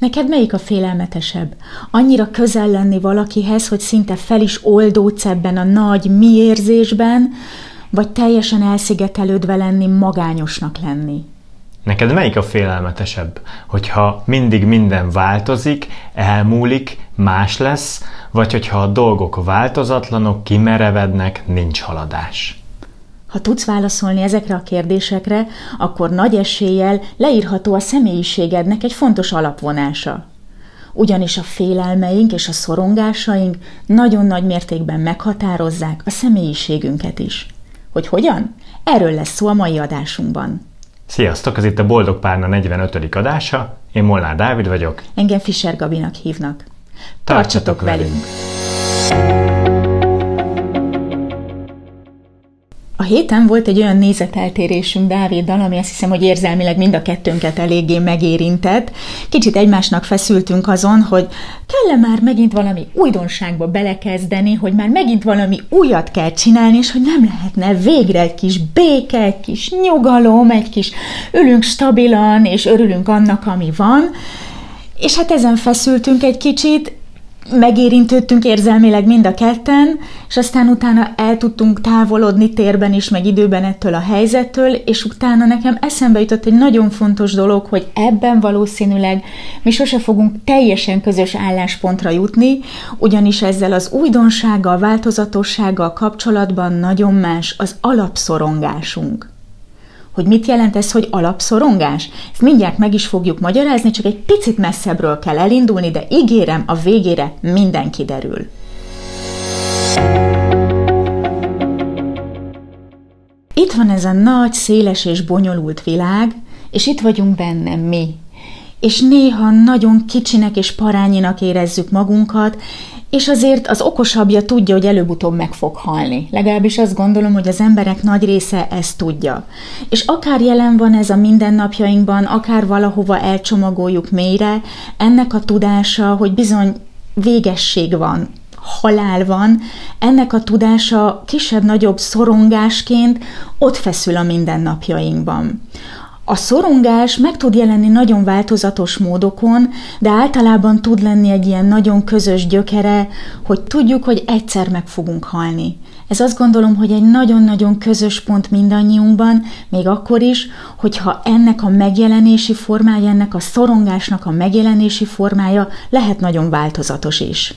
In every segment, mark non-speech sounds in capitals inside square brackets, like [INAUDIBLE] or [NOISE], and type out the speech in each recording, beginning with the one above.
Neked melyik a félelmetesebb? Annyira közel lenni valakihez, hogy szinte fel is oldódsz ebben a nagy mi érzésben, vagy teljesen elszigetelődve lenni, magányosnak lenni? Neked melyik a félelmetesebb? Hogyha mindig minden változik, elmúlik, más lesz, vagy hogyha a dolgok változatlanok, kimerevednek, nincs haladás? Ha tudsz válaszolni ezekre a kérdésekre, akkor nagy eséllyel leírható a személyiségednek egy fontos alapvonása. Ugyanis a félelmeink és a szorongásaink nagyon nagy mértékben meghatározzák a személyiségünket is. Hogy hogyan? Erről lesz szó a mai adásunkban. Sziasztok, ez itt a Boldog Párna 45. adása. Én Molnár Dávid vagyok. Engem Fischer Gabinak hívnak. Tartsatok, Tartsatok velünk! velünk. A héten volt egy olyan nézeteltérésünk Dáviddal, ami azt hiszem, hogy érzelmileg mind a kettőnket eléggé megérintett. Kicsit egymásnak feszültünk azon, hogy kell-e már megint valami újdonságba belekezdeni, hogy már megint valami újat kell csinálni, és hogy nem lehetne végre egy kis béke, egy kis nyugalom, egy kis ülünk stabilan, és örülünk annak, ami van. És hát ezen feszültünk egy kicsit, megérintődtünk érzelmileg mind a ketten, és aztán utána el tudtunk távolodni térben is, meg időben ettől a helyzettől, és utána nekem eszembe jutott egy nagyon fontos dolog, hogy ebben valószínűleg mi sose fogunk teljesen közös álláspontra jutni, ugyanis ezzel az újdonsággal, változatossággal kapcsolatban nagyon más az alapszorongásunk. Hogy mit jelent ez, hogy alapszorongás? Ezt mindjárt meg is fogjuk magyarázni, csak egy picit messzebbről kell elindulni, de ígérem, a végére minden kiderül. Itt van ez a nagy, széles és bonyolult világ, és itt vagyunk benne mi. És néha nagyon kicsinek és parányinak érezzük magunkat, és azért az okosabbja tudja, hogy előbb-utóbb meg fog halni. Legalábbis azt gondolom, hogy az emberek nagy része ezt tudja. És akár jelen van ez a mindennapjainkban, akár valahova elcsomagoljuk mélyre, ennek a tudása, hogy bizony végesség van, halál van, ennek a tudása kisebb-nagyobb szorongásként ott feszül a mindennapjainkban. A szorongás meg tud jelenni nagyon változatos módokon, de általában tud lenni egy ilyen nagyon közös gyökere, hogy tudjuk, hogy egyszer meg fogunk halni. Ez azt gondolom, hogy egy nagyon-nagyon közös pont mindannyiunkban, még akkor is, hogyha ennek a megjelenési formája, ennek a szorongásnak a megjelenési formája lehet nagyon változatos is.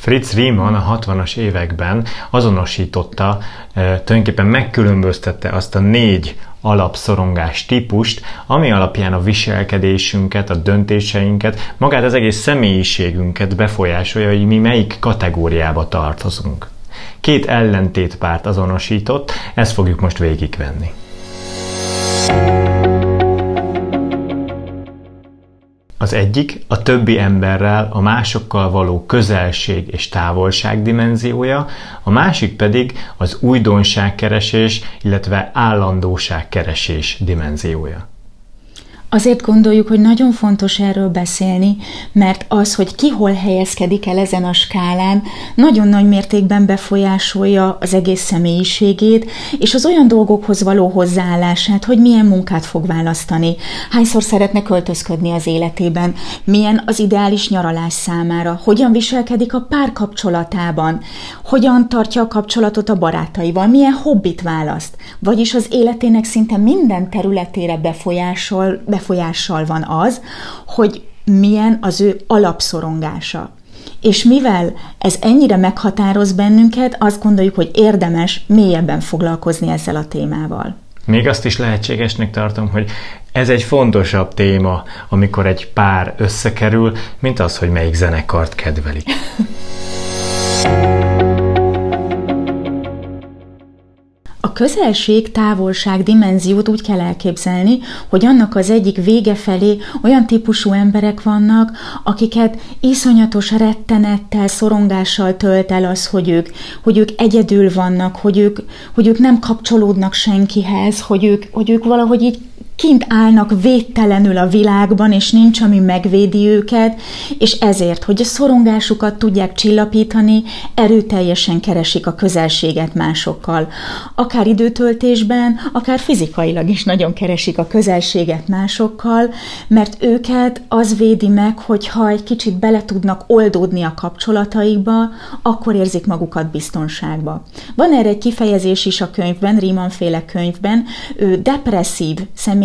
Fritz Riemann a 60-as években azonosította, tulajdonképpen megkülönböztette azt a négy alapszorongás típust, ami alapján a viselkedésünket, a döntéseinket, magát az egész személyiségünket befolyásolja, hogy mi melyik kategóriába tartozunk. Két ellentétpárt azonosított, ezt fogjuk most végigvenni. Az egyik a többi emberrel a másokkal való közelség és távolság dimenziója, a másik pedig az újdonságkeresés, illetve állandóságkeresés dimenziója. Azért gondoljuk, hogy nagyon fontos erről beszélni, mert az, hogy ki hol helyezkedik el ezen a skálán, nagyon nagy mértékben befolyásolja az egész személyiségét, és az olyan dolgokhoz való hozzáállását, hogy milyen munkát fog választani, hányszor szeretne költözködni az életében, milyen az ideális nyaralás számára, hogyan viselkedik a párkapcsolatában, hogyan tartja a kapcsolatot a barátaival, milyen hobbit választ, vagyis az életének szinte minden területére befolyásol, befolyással van az, hogy milyen az ő alapszorongása. És mivel ez ennyire meghatároz bennünket, azt gondoljuk, hogy érdemes mélyebben foglalkozni ezzel a témával. Még azt is lehetségesnek tartom, hogy ez egy fontosabb téma, amikor egy pár összekerül, mint az, hogy melyik zenekart [LAUGHS] kedvelik. közelség, távolság dimenziót úgy kell elképzelni, hogy annak az egyik vége felé olyan típusú emberek vannak, akiket iszonyatos rettenettel, szorongással tölt el az, hogy ők, hogy ők egyedül vannak, hogy ők, hogy ők nem kapcsolódnak senkihez, hogy ők, hogy ők valahogy így kint állnak védtelenül a világban, és nincs, ami megvédi őket, és ezért, hogy a szorongásukat tudják csillapítani, erőteljesen keresik a közelséget másokkal. Akár időtöltésben, akár fizikailag is nagyon keresik a közelséget másokkal, mert őket az védi meg, hogy ha egy kicsit bele tudnak oldódni a kapcsolataikba, akkor érzik magukat biztonságba. Van erre egy kifejezés is a könyvben, Riemann féle könyvben, ő depresszív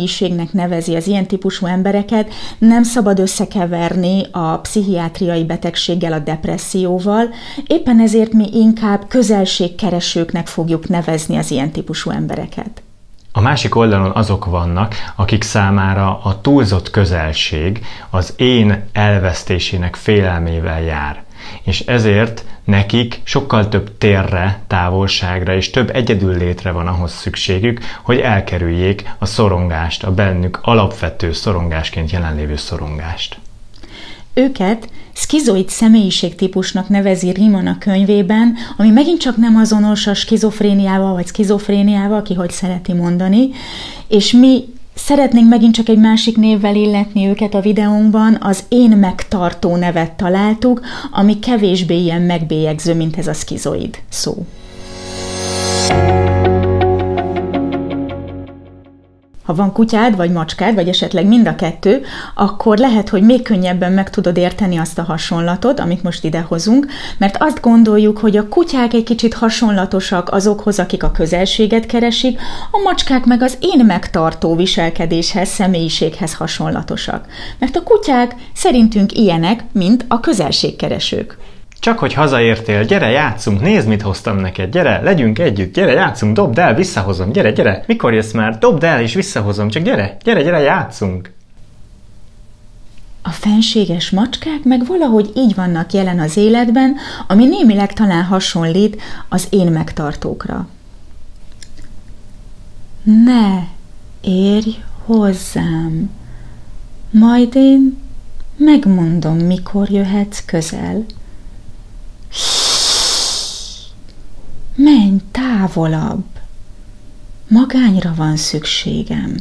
személyiségnek nevezi az ilyen típusú embereket, nem szabad összekeverni a pszichiátriai betegséggel, a depresszióval, éppen ezért mi inkább közelségkeresőknek fogjuk nevezni az ilyen típusú embereket. A másik oldalon azok vannak, akik számára a túlzott közelség az én elvesztésének félelmével jár és ezért nekik sokkal több térre, távolságra és több egyedül létre van ahhoz szükségük, hogy elkerüljék a szorongást, a bennük alapvető szorongásként jelenlévő szorongást. Őket szkizoid személyiségtípusnak nevezi Riemann a könyvében, ami megint csak nem azonos a skizofréniával vagy skizofréniával, aki hogy szereti mondani, és mi Szeretnénk megint csak egy másik névvel illetni őket a videónkban, az én megtartó nevet találtuk, ami kevésbé ilyen megbélyegző, mint ez a skizoid szó. Ha van kutyád, vagy macskád, vagy esetleg mind a kettő, akkor lehet, hogy még könnyebben meg tudod érteni azt a hasonlatot, amit most idehozunk, mert azt gondoljuk, hogy a kutyák egy kicsit hasonlatosak azokhoz, akik a közelséget keresik, a macskák meg az én megtartó viselkedéshez, személyiséghez hasonlatosak. Mert a kutyák szerintünk ilyenek, mint a közelségkeresők. Csak hogy hazaértél, gyere, játszunk, nézd, mit hoztam neked, gyere, legyünk együtt, gyere, játszunk, dobd el, visszahozom, gyere, gyere, mikor jössz már, dobd el és visszahozom, csak gyere, gyere, gyere, játszunk. A fenséges macskák meg valahogy így vannak jelen az életben, ami némileg talán hasonlít az én megtartókra. Ne érj hozzám, majd én megmondom, mikor jöhetsz közel. Menj távolabb! Magányra van szükségem.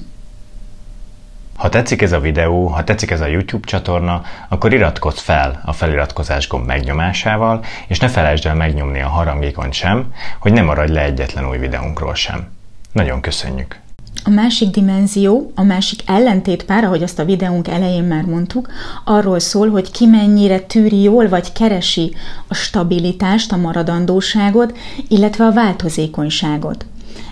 Ha tetszik ez a videó, ha tetszik ez a YouTube csatorna, akkor iratkozz fel a feliratkozás gomb megnyomásával, és ne felejtsd el megnyomni a harangékon sem, hogy ne maradj le egyetlen új videónkról sem. Nagyon köszönjük! A másik dimenzió, a másik ellentétpár, ahogy azt a videónk elején már mondtuk, arról szól, hogy ki mennyire tűri jól vagy keresi a stabilitást, a maradandóságot, illetve a változékonyságot.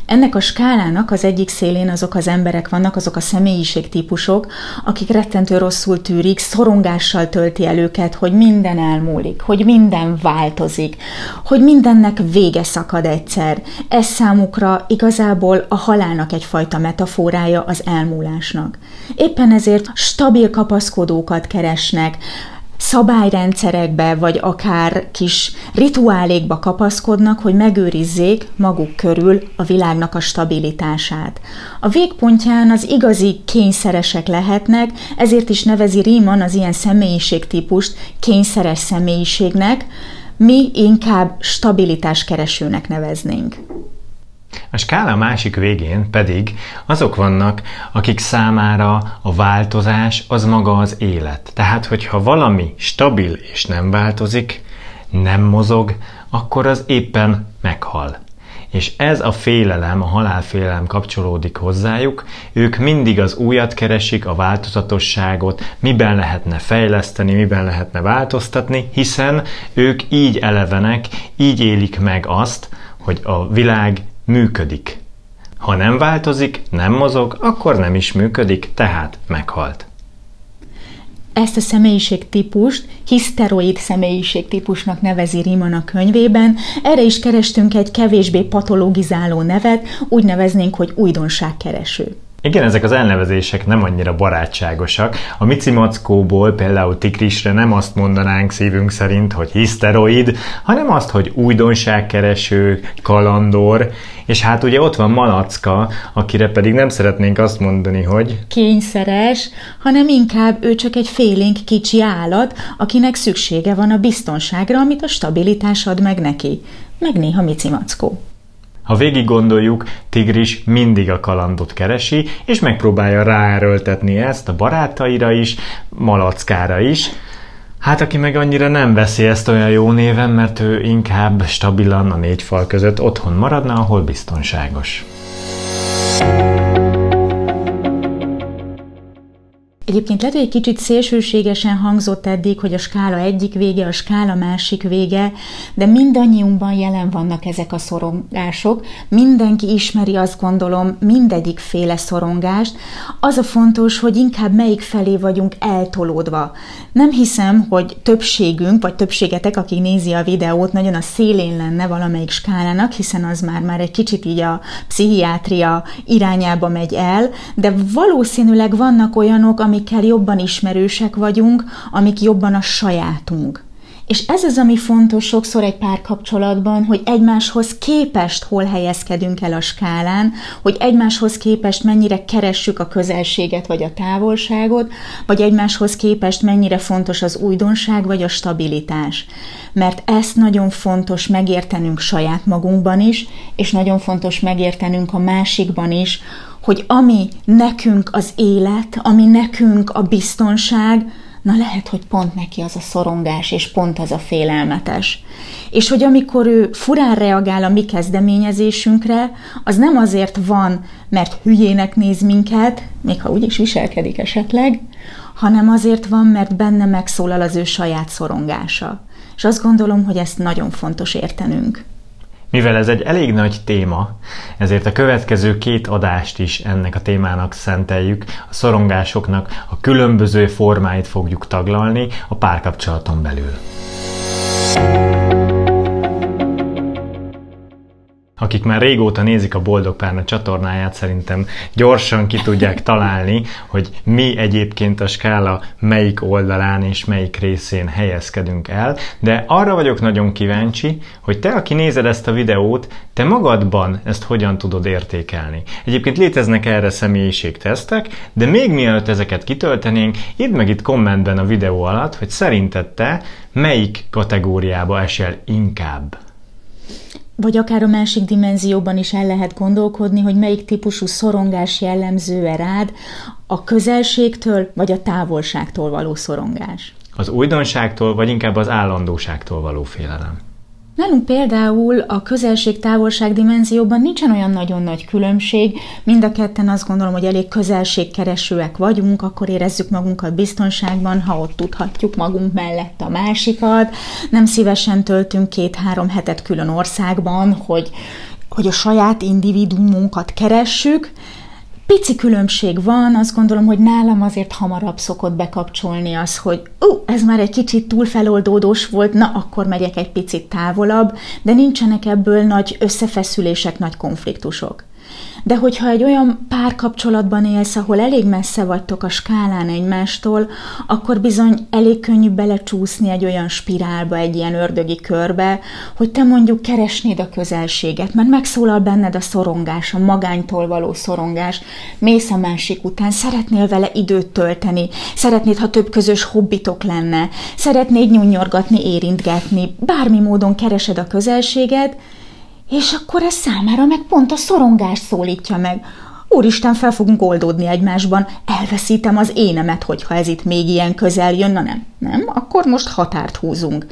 Ennek a skálának az egyik szélén azok az emberek vannak, azok a személyiségtípusok, akik rettentő rosszul tűrik, szorongással tölti el őket, hogy minden elmúlik, hogy minden változik, hogy mindennek vége szakad egyszer. Ez számukra igazából a halálnak egyfajta metaforája az elmúlásnak. Éppen ezért stabil kapaszkodókat keresnek, szabályrendszerekbe, vagy akár kis rituálékba kapaszkodnak, hogy megőrizzék maguk körül a világnak a stabilitását. A végpontján az igazi kényszeresek lehetnek, ezért is nevezi Riemann az ilyen személyiségtípust kényszeres személyiségnek, mi inkább stabilitáskeresőnek neveznénk. A skála másik végén pedig azok vannak, akik számára a változás az maga az élet. Tehát, hogyha valami stabil és nem változik, nem mozog, akkor az éppen meghal. És ez a félelem, a halálfélelem kapcsolódik hozzájuk, ők mindig az újat keresik, a változatosságot, miben lehetne fejleszteni, miben lehetne változtatni, hiszen ők így elevenek, így élik meg azt, hogy a világ működik. Ha nem változik, nem mozog, akkor nem is működik, tehát meghalt. Ezt a személyiségtípust hiszteroid személyiségtípusnak nevezi Riemann a könyvében. Erre is kerestünk egy kevésbé patologizáló nevet, úgy neveznénk, hogy újdonságkereső. Igen, ezek az elnevezések nem annyira barátságosak. A Mici Mackóból például Tikrisre nem azt mondanánk szívünk szerint, hogy hiszteroid, hanem azt, hogy újdonságkereső, kalandor, és hát ugye ott van Malacka, akire pedig nem szeretnénk azt mondani, hogy kényszeres, hanem inkább ő csak egy félénk kicsi állat, akinek szüksége van a biztonságra, amit a stabilitás ad meg neki. Meg néha Mici. Ha végig gondoljuk, Tigris mindig a kalandot keresi, és megpróbálja ráerőltetni ezt a barátaira is, malackára is. Hát aki meg annyira nem veszi ezt olyan jó néven, mert ő inkább stabilan a négy fal között otthon maradna, ahol biztonságos. Egyébként lehet, hogy egy kicsit szélsőségesen hangzott eddig, hogy a skála egyik vége, a skála másik vége, de mindannyiunkban jelen vannak ezek a szorongások. Mindenki ismeri, azt gondolom, mindegyik féle szorongást. Az a fontos, hogy inkább melyik felé vagyunk eltolódva. Nem hiszem, hogy többségünk, vagy többségetek, aki nézi a videót, nagyon a szélén lenne valamelyik skálának, hiszen az már, már egy kicsit így a pszichiátria irányába megy el, de valószínűleg vannak olyanok, amik amikkel jobban ismerősek vagyunk, amik jobban a sajátunk. És ez az, ami fontos sokszor egy párkapcsolatban, hogy egymáshoz képest hol helyezkedünk el a skálán, hogy egymáshoz képest mennyire keressük a közelséget vagy a távolságot, vagy egymáshoz képest mennyire fontos az újdonság vagy a stabilitás. Mert ezt nagyon fontos megértenünk saját magunkban is, és nagyon fontos megértenünk a másikban is, hogy ami nekünk az élet, ami nekünk a biztonság, na lehet, hogy pont neki az a szorongás, és pont az a félelmetes. És hogy amikor ő furán reagál a mi kezdeményezésünkre, az nem azért van, mert hülyének néz minket, még ha úgy is viselkedik esetleg, hanem azért van, mert benne megszólal az ő saját szorongása. És azt gondolom, hogy ezt nagyon fontos értenünk. Mivel ez egy elég nagy téma, ezért a következő két adást is ennek a témának szenteljük, a szorongásoknak a különböző formáit fogjuk taglalni a párkapcsolaton belül. Akik már régóta nézik a Boldog Párna csatornáját, szerintem gyorsan ki tudják [LAUGHS] találni, hogy mi egyébként a skála melyik oldalán és melyik részén helyezkedünk el, de arra vagyok nagyon kíváncsi, hogy te, aki nézed ezt a videót, te magadban ezt hogyan tudod értékelni. Egyébként léteznek erre személyiségtesztek, de még mielőtt ezeket kitöltenénk, írd meg itt kommentben a videó alatt, hogy szerinted te melyik kategóriába esel inkább vagy akár a másik dimenzióban is el lehet gondolkodni, hogy melyik típusú szorongás jellemző-e rád, a közelségtől vagy a távolságtól való szorongás. Az újdonságtól, vagy inkább az állandóságtól való félelem. Nálunk például a közelség-távolság dimenzióban nincsen olyan nagyon nagy különbség, mind a ketten azt gondolom, hogy elég közelségkeresőek vagyunk, akkor érezzük magunkat biztonságban, ha ott tudhatjuk magunk mellett a másikat. Nem szívesen töltünk két-három hetet külön országban, hogy, hogy a saját individuumunkat keressük, Pici különbség van, azt gondolom, hogy nálam azért hamarabb szokott bekapcsolni az, hogy ú, ez már egy kicsit túl feloldódós volt, na akkor megyek egy picit távolabb, de nincsenek ebből nagy összefeszülések, nagy konfliktusok. De hogyha egy olyan párkapcsolatban élsz, ahol elég messze vagytok a skálán egymástól, akkor bizony elég könnyű belecsúszni egy olyan spirálba, egy ilyen ördögi körbe, hogy te mondjuk keresnéd a közelséget, mert megszólal benned a szorongás, a magánytól való szorongás, mész a másik után, szeretnél vele időt tölteni, szeretnéd, ha több közös hobbitok lenne, szeretnéd nyúnyorgatni, érintgetni, bármi módon keresed a közelséget, és akkor ez számára meg pont a szorongás szólítja meg. Úristen, fel fogunk oldódni egymásban, elveszítem az énemet, hogyha ez itt még ilyen közel jön, na nem, nem, akkor most határt húzunk.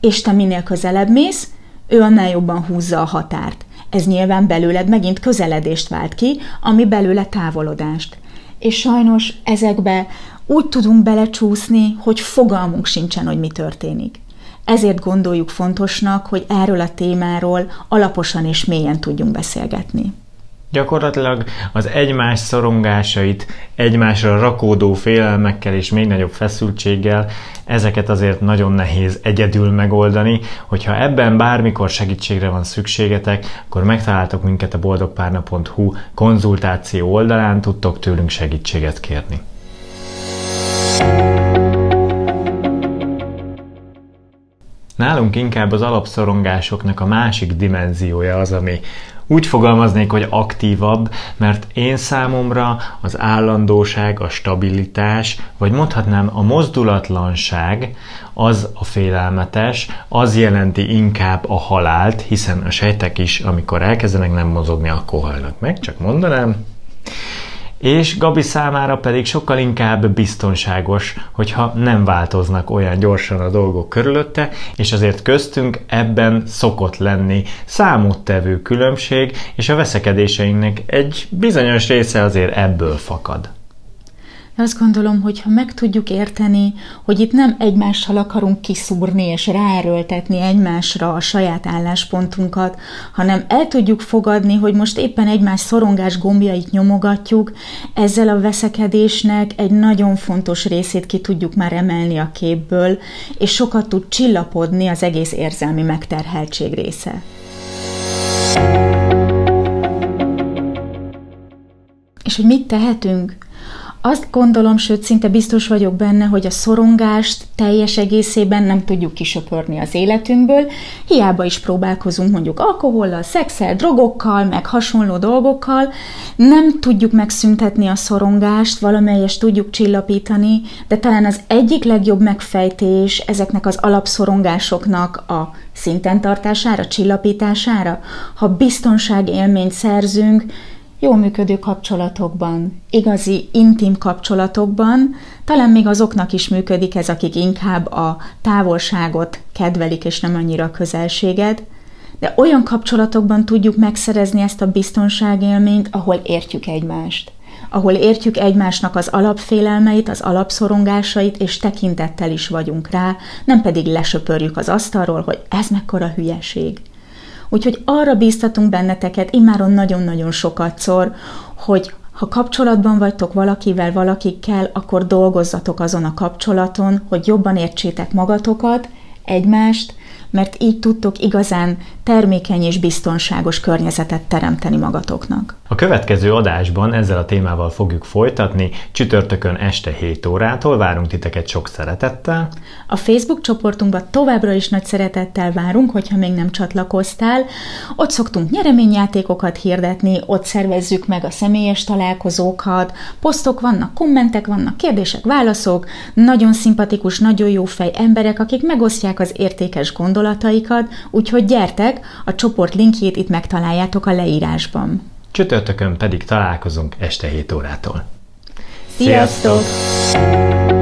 És te minél közelebb mész, ő annál jobban húzza a határt. Ez nyilván belőled megint közeledést vált ki, ami belőle távolodást. És sajnos ezekbe úgy tudunk belecsúszni, hogy fogalmunk sincsen, hogy mi történik. Ezért gondoljuk fontosnak, hogy erről a témáról alaposan és mélyen tudjunk beszélgetni. Gyakorlatilag az egymás szorongásait, egymásra rakódó félelmekkel és még nagyobb feszültséggel, ezeket azért nagyon nehéz egyedül megoldani. Hogyha ebben bármikor segítségre van szükségetek, akkor megtaláltok minket a boldogpárna.hu konzultáció oldalán, tudtok tőlünk segítséget kérni. Nálunk inkább az alapszorongásoknak a másik dimenziója az, ami Úgy fogalmaznék, hogy aktívabb, mert én számomra az állandóság, a stabilitás, vagy mondhatnám a mozdulatlanság, az a félelmetes, az jelenti inkább a halált, hiszen a sejtek is, amikor elkezdenek nem mozogni, akkor halnak meg, csak mondanám és Gabi számára pedig sokkal inkább biztonságos, hogyha nem változnak olyan gyorsan a dolgok körülötte, és azért köztünk ebben szokott lenni számottevő különbség, és a veszekedéseinknek egy bizonyos része azért ebből fakad azt gondolom, hogy ha meg tudjuk érteni, hogy itt nem egymással akarunk kiszúrni és ráerőltetni egymásra a saját álláspontunkat, hanem el tudjuk fogadni, hogy most éppen egymás szorongás gombjait nyomogatjuk, ezzel a veszekedésnek egy nagyon fontos részét ki tudjuk már emelni a képből, és sokat tud csillapodni az egész érzelmi megterheltség része. És hogy mit tehetünk? Azt gondolom, sőt szinte biztos vagyok benne, hogy a szorongást teljes egészében nem tudjuk kisöpörni az életünkből, hiába is próbálkozunk mondjuk alkohollal, szexel, drogokkal, meg hasonló dolgokkal, nem tudjuk megszüntetni a szorongást, valamelyest tudjuk csillapítani, de talán az egyik legjobb megfejtés ezeknek az alapszorongásoknak a szinten tartására, csillapítására, ha biztonság élményt szerzünk, jó működő kapcsolatokban, igazi, intim kapcsolatokban, talán még azoknak is működik ez, akik inkább a távolságot kedvelik, és nem annyira a közelséget, de olyan kapcsolatokban tudjuk megszerezni ezt a biztonságélményt, ahol értjük egymást. Ahol értjük egymásnak az alapfélelmeit, az alapszorongásait, és tekintettel is vagyunk rá, nem pedig lesöpörjük az asztalról, hogy ez mekkora hülyeség. Úgyhogy arra bíztatunk benneteket immáron nagyon-nagyon sokatszor, hogy ha kapcsolatban vagytok valakivel, valakikkel, akkor dolgozzatok azon a kapcsolaton, hogy jobban értsétek magatokat, egymást, mert így tudtok igazán termékeny és biztonságos környezetet teremteni magatoknak. A következő adásban ezzel a témával fogjuk folytatni, csütörtökön este 7 órától várunk titeket sok szeretettel. A Facebook csoportunkban továbbra is nagy szeretettel várunk, hogyha még nem csatlakoztál. Ott szoktunk nyereményjátékokat hirdetni, ott szervezzük meg a személyes találkozókat, posztok vannak, kommentek vannak, kérdések, válaszok, nagyon szimpatikus, nagyon jó fej emberek, akik megosztják az értékes gondolataikat, úgyhogy gyertek, a csoport linkjét itt megtaláljátok a leírásban. Csütörtökön pedig találkozunk este 7 órától. Sziasztok! Sziasztok!